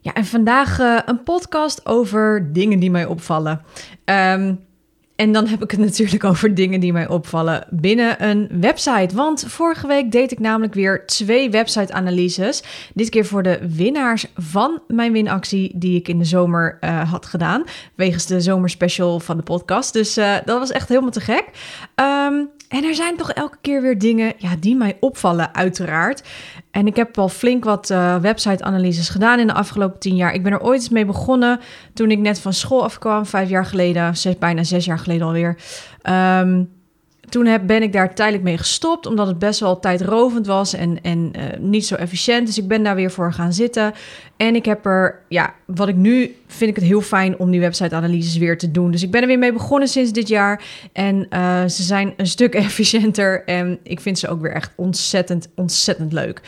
Ja, en vandaag uh, een podcast over dingen die mij opvallen. Um, en dan heb ik het natuurlijk over dingen die mij opvallen binnen een website. Want vorige week deed ik namelijk weer twee website-analyses. Dit keer voor de winnaars van mijn winactie die ik in de zomer uh, had gedaan. Wegens de zomerspecial van de podcast. Dus uh, dat was echt helemaal te gek. Um, en er zijn toch elke keer weer dingen ja, die mij opvallen, uiteraard. En ik heb al flink wat uh, website-analyses gedaan in de afgelopen tien jaar. Ik ben er ooit eens mee begonnen toen ik net van school afkwam, vijf jaar geleden, zes, bijna zes jaar geleden alweer. Um, toen heb, ben ik daar tijdelijk mee gestopt, omdat het best wel tijdrovend was en, en uh, niet zo efficiënt. Dus ik ben daar weer voor gaan zitten. En ik heb er, ja, wat ik nu vind ik het heel fijn om die website-analyses weer te doen. Dus ik ben er weer mee begonnen sinds dit jaar. En uh, ze zijn een stuk efficiënter. En ik vind ze ook weer echt ontzettend, ontzettend leuk.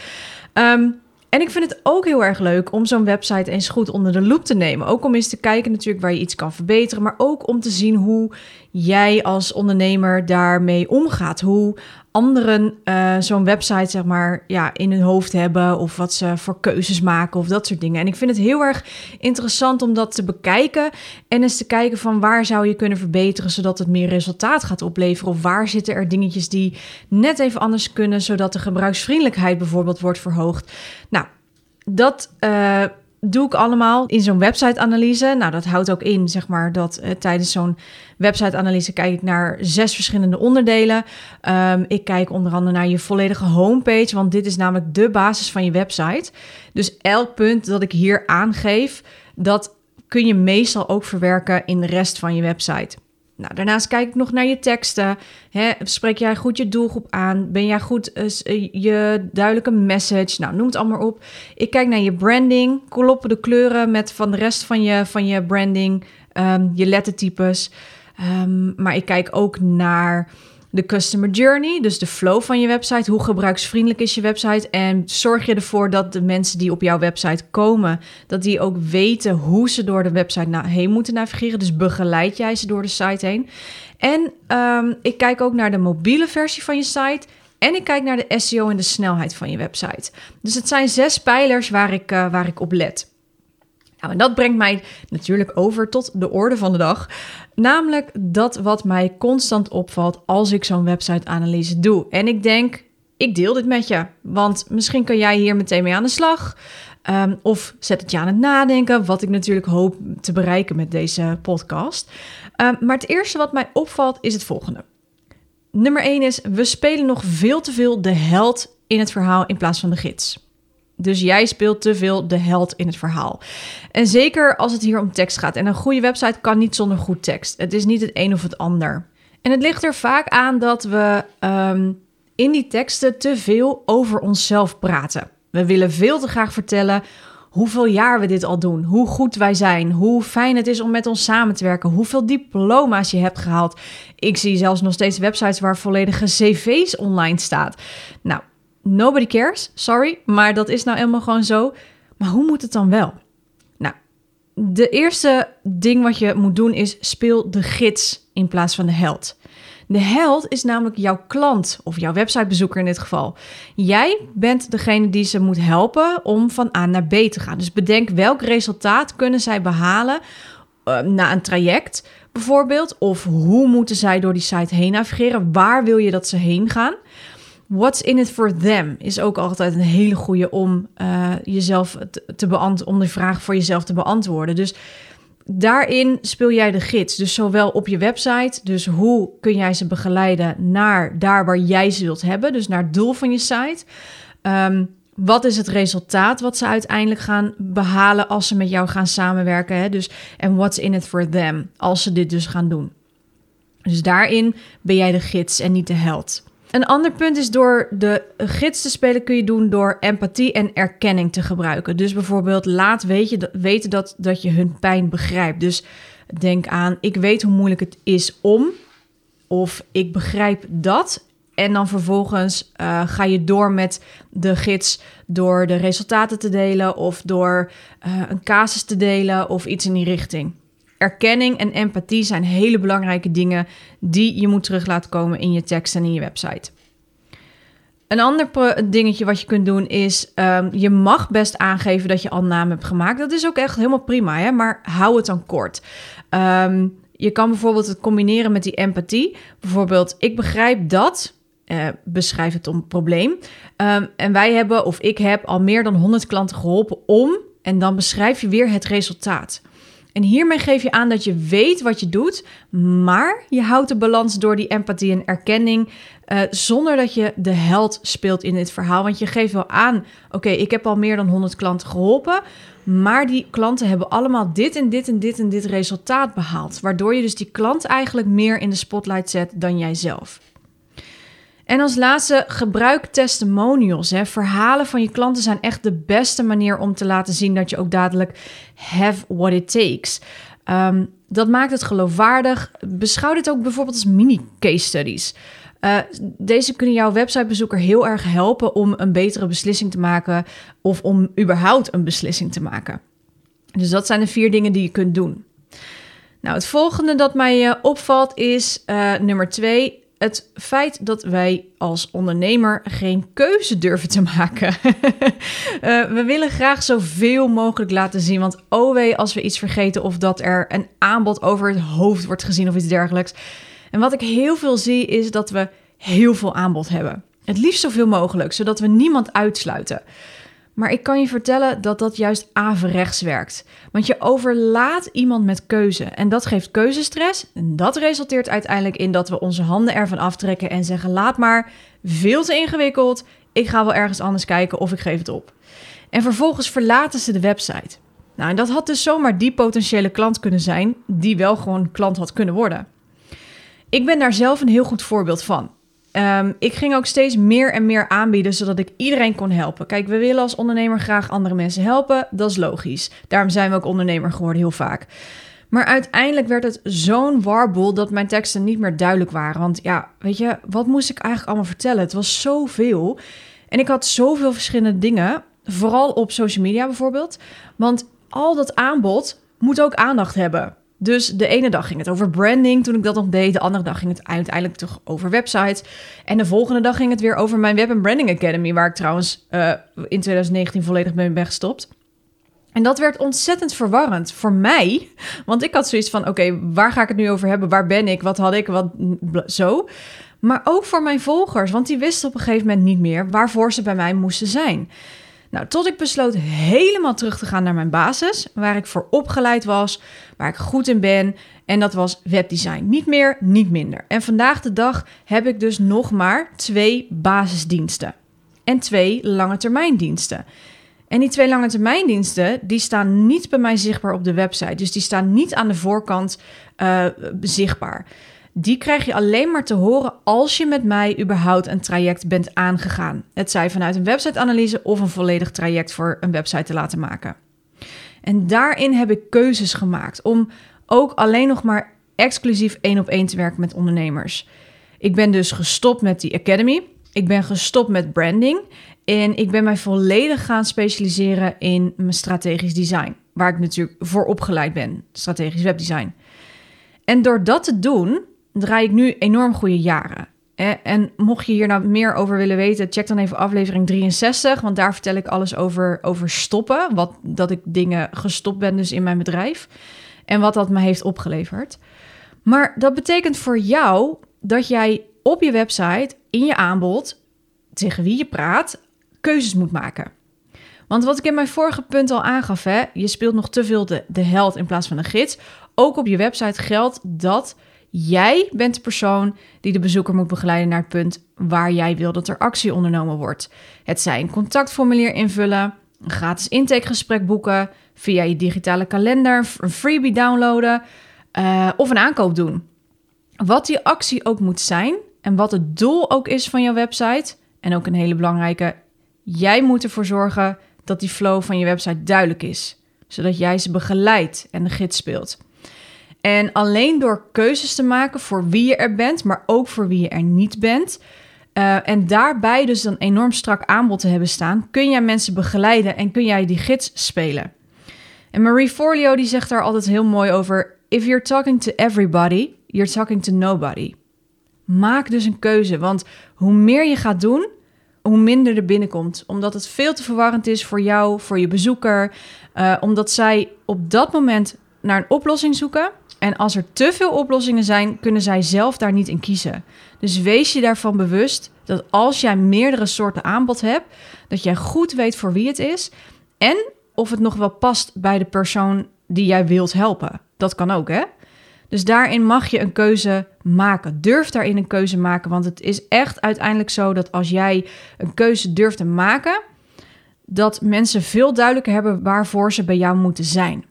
Um, en ik vind het ook heel erg leuk om zo'n website eens goed onder de loep te nemen. Ook om eens te kijken natuurlijk waar je iets kan verbeteren, maar ook om te zien hoe jij als ondernemer daarmee omgaat. Hoe anderen uh, zo'n website zeg maar ja, in hun hoofd hebben of wat ze voor keuzes maken of dat soort dingen. En ik vind het heel erg interessant om dat te bekijken en eens te kijken van waar zou je kunnen verbeteren zodat het meer resultaat gaat opleveren of waar zitten er dingetjes die net even anders kunnen zodat de gebruiksvriendelijkheid bijvoorbeeld wordt verhoogd. Nou, dat uh, doe ik allemaal in zo'n website-analyse. Nou, dat houdt ook in, zeg maar, dat uh, tijdens zo'n website-analyse kijk ik naar zes verschillende onderdelen. Um, ik kijk onder andere naar je volledige homepage, want dit is namelijk de basis van je website. Dus elk punt dat ik hier aangeef, dat kun je meestal ook verwerken in de rest van je website. Nou, daarnaast kijk ik nog naar je teksten. Hè, spreek jij goed je doelgroep aan? Ben jij goed uh, je duidelijke message? Nou, noem het allemaal op. Ik kijk naar je branding. Kloppen de kleuren met van de rest van je, van je branding, um, je lettertypes. Um, maar ik kijk ook naar de customer journey, dus de flow van je website. Hoe gebruiksvriendelijk is je website? En zorg je ervoor dat de mensen die op jouw website komen, dat die ook weten hoe ze door de website heen moeten navigeren. Dus begeleid jij ze door de site heen. En um, ik kijk ook naar de mobiele versie van je site. En ik kijk naar de SEO en de snelheid van je website. Dus het zijn zes pijlers waar ik, uh, waar ik op let. Nou, en dat brengt mij natuurlijk over tot de orde van de dag. Namelijk dat wat mij constant opvalt als ik zo'n website-analyse doe. En ik denk, ik deel dit met je, want misschien kan jij hier meteen mee aan de slag. Um, of zet het je aan het nadenken, wat ik natuurlijk hoop te bereiken met deze podcast. Um, maar het eerste wat mij opvalt is het volgende. Nummer 1 is, we spelen nog veel te veel de held in het verhaal in plaats van de gids. Dus jij speelt te veel de held in het verhaal. En zeker als het hier om tekst gaat. En een goede website kan niet zonder goed tekst. Het is niet het een of het ander. En het ligt er vaak aan dat we um, in die teksten te veel over onszelf praten. We willen veel te graag vertellen hoeveel jaar we dit al doen, hoe goed wij zijn, hoe fijn het is om met ons samen te werken, hoeveel diploma's je hebt gehaald. Ik zie zelfs nog steeds websites waar volledige cv's online staat. Nou, Nobody cares, sorry, maar dat is nou helemaal gewoon zo. Maar hoe moet het dan wel? Nou, de eerste ding wat je moet doen is speel de gids in plaats van de held. De held is namelijk jouw klant of jouw websitebezoeker in dit geval. Jij bent degene die ze moet helpen om van A naar B te gaan. Dus bedenk welk resultaat kunnen zij behalen uh, na een traject bijvoorbeeld. Of hoe moeten zij door die site heen navigeren? Waar wil je dat ze heen gaan? What's in it for them is ook altijd een hele goede om uh, jezelf te, beantwoorden, om de vraag voor jezelf te beantwoorden. Dus daarin speel jij de gids. Dus zowel op je website, dus hoe kun jij ze begeleiden naar daar waar jij ze wilt hebben, dus naar het doel van je site. Um, wat is het resultaat wat ze uiteindelijk gaan behalen als ze met jou gaan samenwerken? Hè? Dus en what's in it for them als ze dit dus gaan doen. Dus daarin ben jij de gids en niet de held. Een ander punt is door de gids te spelen kun je doen door empathie en erkenning te gebruiken. Dus bijvoorbeeld laat weet je, weten dat, dat je hun pijn begrijpt. Dus denk aan ik weet hoe moeilijk het is om of ik begrijp dat. En dan vervolgens uh, ga je door met de gids door de resultaten te delen of door uh, een casus te delen of iets in die richting. Erkenning en empathie zijn hele belangrijke dingen die je moet terug laten komen in je tekst en in je website. Een ander dingetje wat je kunt doen is, um, je mag best aangeven dat je al naam hebt gemaakt. Dat is ook echt helemaal prima, hè? maar hou het dan kort. Um, je kan bijvoorbeeld het combineren met die empathie. Bijvoorbeeld, ik begrijp dat, uh, beschrijf het om probleem. Um, en wij hebben, of ik heb, al meer dan 100 klanten geholpen om, en dan beschrijf je weer het resultaat. En hiermee geef je aan dat je weet wat je doet, maar je houdt de balans door die empathie en erkenning, uh, zonder dat je de held speelt in dit verhaal. Want je geeft wel aan, oké, ik heb al meer dan 100 klanten geholpen, maar die klanten hebben allemaal dit en dit en dit en dit resultaat behaald. Waardoor je dus die klant eigenlijk meer in de spotlight zet dan jijzelf. En als laatste, gebruik testimonials. Hè. Verhalen van je klanten zijn echt de beste manier om te laten zien dat je ook dadelijk have what it takes. Um, dat maakt het geloofwaardig. Beschouw dit ook bijvoorbeeld als mini-case studies. Uh, deze kunnen jouw websitebezoeker heel erg helpen om een betere beslissing te maken of om überhaupt een beslissing te maken. Dus dat zijn de vier dingen die je kunt doen. Nou, het volgende dat mij uh, opvalt is uh, nummer twee het feit dat wij als ondernemer geen keuze durven te maken. uh, we willen graag zoveel mogelijk laten zien. Want oh wee, als we iets vergeten of dat er een aanbod over het hoofd wordt gezien of iets dergelijks. En wat ik heel veel zie is dat we heel veel aanbod hebben. Het liefst zoveel mogelijk, zodat we niemand uitsluiten. Maar ik kan je vertellen dat dat juist averechts werkt. Want je overlaat iemand met keuze. En dat geeft keuzestress. En dat resulteert uiteindelijk in dat we onze handen ervan aftrekken en zeggen: laat maar, veel te ingewikkeld. Ik ga wel ergens anders kijken of ik geef het op. En vervolgens verlaten ze de website. Nou, en dat had dus zomaar die potentiële klant kunnen zijn, die wel gewoon klant had kunnen worden. Ik ben daar zelf een heel goed voorbeeld van. Um, ik ging ook steeds meer en meer aanbieden, zodat ik iedereen kon helpen. Kijk, we willen als ondernemer graag andere mensen helpen. Dat is logisch. Daarom zijn we ook ondernemer geworden, heel vaak. Maar uiteindelijk werd het zo'n warboel dat mijn teksten niet meer duidelijk waren. Want ja, weet je, wat moest ik eigenlijk allemaal vertellen? Het was zoveel. En ik had zoveel verschillende dingen. Vooral op social media bijvoorbeeld. Want al dat aanbod moet ook aandacht hebben. Dus de ene dag ging het over branding toen ik dat nog deed. De andere dag ging het uiteindelijk toch over websites. En de volgende dag ging het weer over mijn Web Branding Academy, waar ik trouwens uh, in 2019 volledig mee ben gestopt. En dat werd ontzettend verwarrend voor mij. Want ik had zoiets van: oké, waar ga ik het nu over hebben? Waar ben ik? Wat had ik? Wat zo. Maar ook voor mijn volgers, want die wisten op een gegeven moment niet meer waarvoor ze bij mij moesten zijn. Nou, tot ik besloot helemaal terug te gaan naar mijn basis, waar ik voor opgeleid was, waar ik goed in ben. En dat was webdesign. Niet meer, niet minder. En vandaag de dag heb ik dus nog maar twee basisdiensten en twee lange termijn diensten. En die twee lange termijn diensten, die staan niet bij mij zichtbaar op de website. Dus die staan niet aan de voorkant uh, zichtbaar. Die krijg je alleen maar te horen als je met mij überhaupt een traject bent aangegaan. Het zij vanuit een websiteanalyse of een volledig traject voor een website te laten maken. En daarin heb ik keuzes gemaakt om ook alleen nog maar exclusief één op één te werken met ondernemers. Ik ben dus gestopt met die academy. Ik ben gestopt met branding. En ik ben mij volledig gaan specialiseren in mijn strategisch design. Waar ik natuurlijk voor opgeleid ben, strategisch webdesign. En door dat te doen, draai ik nu enorm goede jaren. En mocht je hier nou meer over willen weten, check dan even aflevering 63, want daar vertel ik alles over, over stoppen. Wat, dat ik dingen gestopt ben dus in mijn bedrijf en wat dat me heeft opgeleverd. Maar dat betekent voor jou dat jij op je website, in je aanbod, tegen wie je praat, keuzes moet maken. Want wat ik in mijn vorige punt al aangaf, hè, je speelt nog te veel de, de held in plaats van een gids. Ook op je website geldt dat Jij bent de persoon die de bezoeker moet begeleiden naar het punt waar jij wil dat er actie ondernomen wordt. Het zij een contactformulier invullen, een gratis intakegesprek boeken, via je digitale kalender een freebie downloaden uh, of een aankoop doen. Wat die actie ook moet zijn, en wat het doel ook is van jouw website. En ook een hele belangrijke, jij moet ervoor zorgen dat die flow van je website duidelijk is, zodat jij ze begeleidt en de gids speelt. En alleen door keuzes te maken voor wie je er bent, maar ook voor wie je er niet bent. Uh, en daarbij dus een enorm strak aanbod te hebben staan, kun jij mensen begeleiden en kun jij die gids spelen. En Marie Forleo die zegt daar altijd heel mooi over: If you're talking to everybody, you're talking to nobody. Maak dus een keuze, want hoe meer je gaat doen, hoe minder er binnenkomt. Omdat het veel te verwarrend is voor jou, voor je bezoeker. Uh, omdat zij op dat moment naar een oplossing zoeken. En als er te veel oplossingen zijn, kunnen zij zelf daar niet in kiezen. Dus wees je daarvan bewust dat als jij meerdere soorten aanbod hebt, dat jij goed weet voor wie het is en of het nog wel past bij de persoon die jij wilt helpen. Dat kan ook, hè? Dus daarin mag je een keuze maken. Durf daarin een keuze maken, want het is echt uiteindelijk zo dat als jij een keuze durft te maken, dat mensen veel duidelijker hebben waarvoor ze bij jou moeten zijn.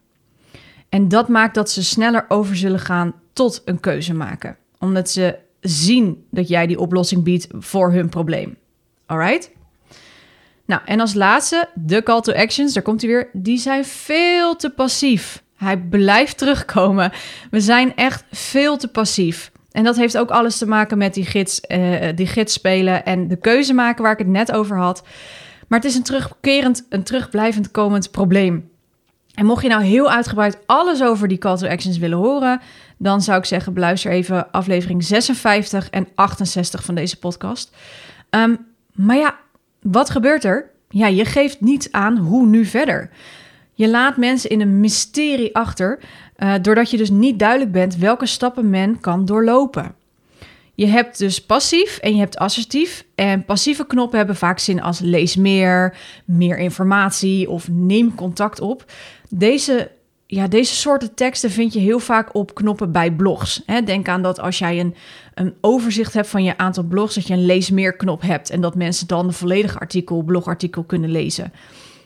En dat maakt dat ze sneller over zullen gaan tot een keuze maken, omdat ze zien dat jij die oplossing biedt voor hun probleem. Alright? Nou, en als laatste, de call to actions, daar komt hij weer, die zijn veel te passief. Hij blijft terugkomen. We zijn echt veel te passief. En dat heeft ook alles te maken met die gids, uh, die gids spelen en de keuze maken waar ik het net over had. Maar het is een terugkerend, een terugblijvend komend probleem. En mocht je nou heel uitgebreid alles over die call to actions willen horen, dan zou ik zeggen, beluister even aflevering 56 en 68 van deze podcast. Um, maar ja, wat gebeurt er? Ja, je geeft niet aan hoe nu verder. Je laat mensen in een mysterie achter, uh, doordat je dus niet duidelijk bent welke stappen men kan doorlopen. Je hebt dus passief en je hebt assertief. En passieve knoppen hebben vaak zin als lees meer, meer informatie of neem contact op. Deze, ja, deze soorten teksten vind je heel vaak op knoppen bij blogs. Denk aan dat als jij een, een overzicht hebt van je aantal blogs, dat je een lees meer knop hebt en dat mensen dan de volledige artikel, blogartikel kunnen lezen.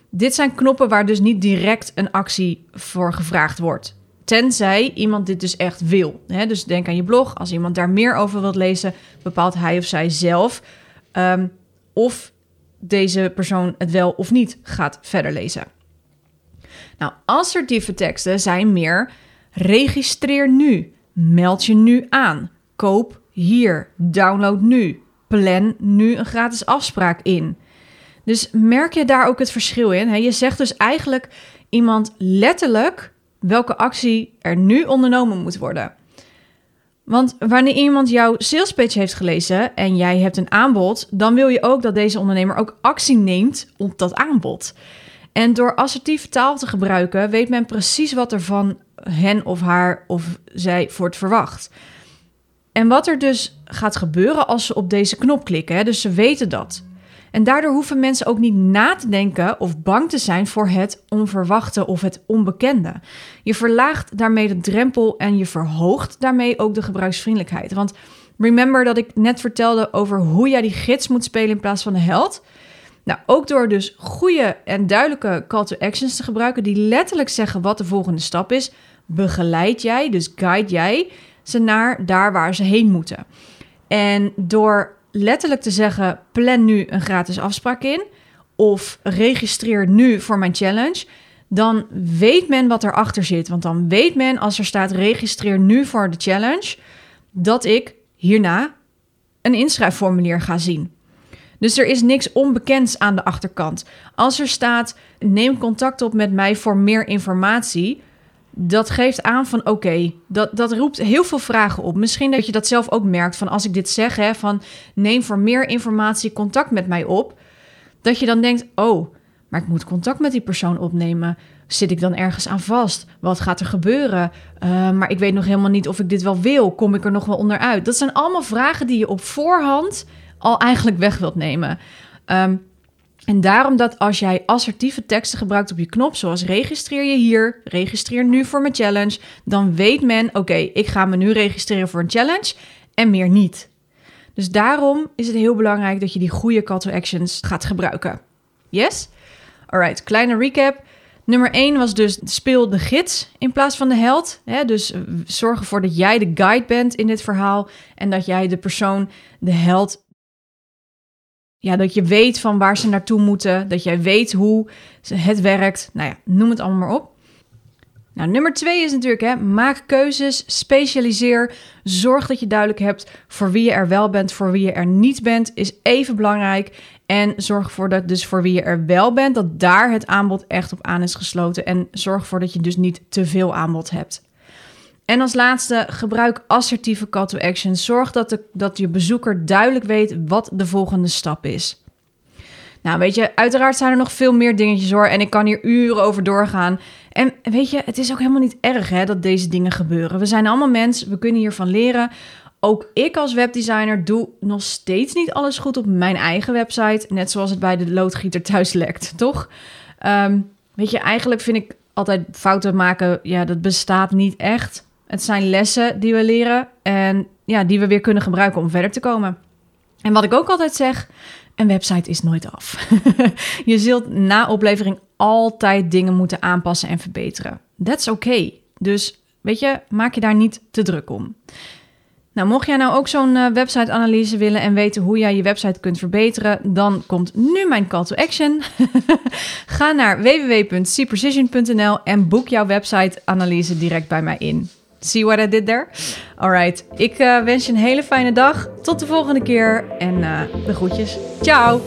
Dit zijn knoppen waar dus niet direct een actie voor gevraagd wordt. Tenzij iemand dit dus echt wil. Dus denk aan je blog. Als iemand daar meer over wilt lezen, bepaalt hij of zij zelf um, of deze persoon het wel of niet gaat verder lezen. Nou, assertieve teksten zijn meer registreer nu, meld je nu aan, koop hier, download nu, plan nu een gratis afspraak in. Dus merk je daar ook het verschil in? Je zegt dus eigenlijk iemand letterlijk welke actie er nu ondernomen moet worden. Want wanneer iemand jouw salespage heeft gelezen en jij hebt een aanbod, dan wil je ook dat deze ondernemer ook actie neemt op dat aanbod. En door assertieve taal te gebruiken, weet men precies wat er van hen of haar of zij wordt verwacht. En wat er dus gaat gebeuren als ze op deze knop klikken, hè, dus ze weten dat. En daardoor hoeven mensen ook niet na te denken of bang te zijn voor het onverwachte of het onbekende. Je verlaagt daarmee de drempel en je verhoogt daarmee ook de gebruiksvriendelijkheid. Want remember dat ik net vertelde over hoe jij die gids moet spelen in plaats van de held. Nou, ook door dus goede en duidelijke call to actions te gebruiken die letterlijk zeggen wat de volgende stap is, begeleid jij, dus guide jij ze naar daar waar ze heen moeten. En door letterlijk te zeggen: plan nu een gratis afspraak in. Of registreer nu voor mijn challenge. Dan weet men wat erachter zit. Want dan weet men als er staat: registreer nu voor de challenge. Dat ik hierna een inschrijfformulier ga zien. Dus er is niks onbekends aan de achterkant. Als er staat: neem contact op met mij voor meer informatie dat geeft aan van oké, dat, dat roept heel veel vragen op. Misschien dat je dat zelf ook merkt van als ik dit zeg, hè, van neem voor meer informatie contact met mij op. Dat je dan denkt, oh, maar ik moet contact met die persoon opnemen. Zit ik dan ergens aan vast? Wat gaat er gebeuren? Uh, maar ik weet nog helemaal niet of ik dit wel wil. Kom ik er nog wel onderuit? Dat zijn allemaal vragen die je op voorhand al eigenlijk weg wilt nemen. Um, en daarom dat als jij assertieve teksten gebruikt op je knop, zoals registreer je hier, registreer nu voor mijn challenge, dan weet men, oké, ik ga me nu registreren voor een challenge en meer niet. Dus daarom is het heel belangrijk dat je die goede call to actions gaat gebruiken. Yes? Alright, kleine recap. Nummer 1 was dus speel de gids in plaats van de held. Dus zorg ervoor dat jij de guide bent in dit verhaal en dat jij de persoon, de held, ja, dat je weet van waar ze naartoe moeten, dat jij weet hoe het werkt. Nou ja, noem het allemaal maar op. Nou, nummer twee is natuurlijk, hè, maak keuzes, specialiseer, zorg dat je duidelijk hebt voor wie je er wel bent, voor wie je er niet bent, is even belangrijk. En zorg ervoor dat dus voor wie je er wel bent, dat daar het aanbod echt op aan is gesloten. En zorg ervoor dat je dus niet te veel aanbod hebt. En als laatste, gebruik assertieve call to action. Zorg dat, de, dat je bezoeker duidelijk weet wat de volgende stap is. Nou, weet je, uiteraard zijn er nog veel meer dingetjes hoor. En ik kan hier uren over doorgaan. En weet je, het is ook helemaal niet erg hè, dat deze dingen gebeuren. We zijn allemaal mensen, we kunnen hiervan leren. Ook ik als webdesigner doe nog steeds niet alles goed op mijn eigen website. Net zoals het bij de loodgieter thuis lekt, toch? Ehm, weet je, eigenlijk vind ik altijd fouten maken, ja, dat bestaat niet echt. Het zijn lessen die we leren en ja, die we weer kunnen gebruiken om verder te komen. En wat ik ook altijd zeg, een website is nooit af. je zult na oplevering altijd dingen moeten aanpassen en verbeteren. That's okay. Dus weet je, maak je daar niet te druk om. Nou, mocht jij nou ook zo'n uh, website-analyse willen en weten hoe jij je website kunt verbeteren, dan komt nu mijn call to action. Ga naar www.cprecision.nl en boek jouw website-analyse direct bij mij in. See what I did there? Alright, ik uh, wens je een hele fijne dag. Tot de volgende keer en uh, de groetjes. Ciao!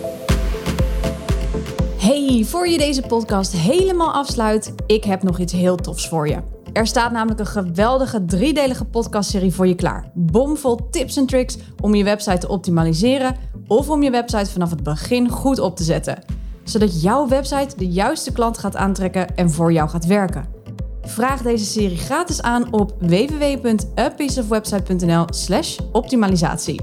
Hey, voor je deze podcast helemaal afsluit, ik heb nog iets heel tofs voor je. Er staat namelijk een geweldige driedelige podcastserie voor je klaar. Bomvol tips en tricks om je website te optimaliseren of om je website vanaf het begin goed op te zetten. Zodat jouw website de juiste klant gaat aantrekken en voor jou gaat werken. Vraag deze serie gratis aan op www.apieceofwebsite.nl/optimalisatie.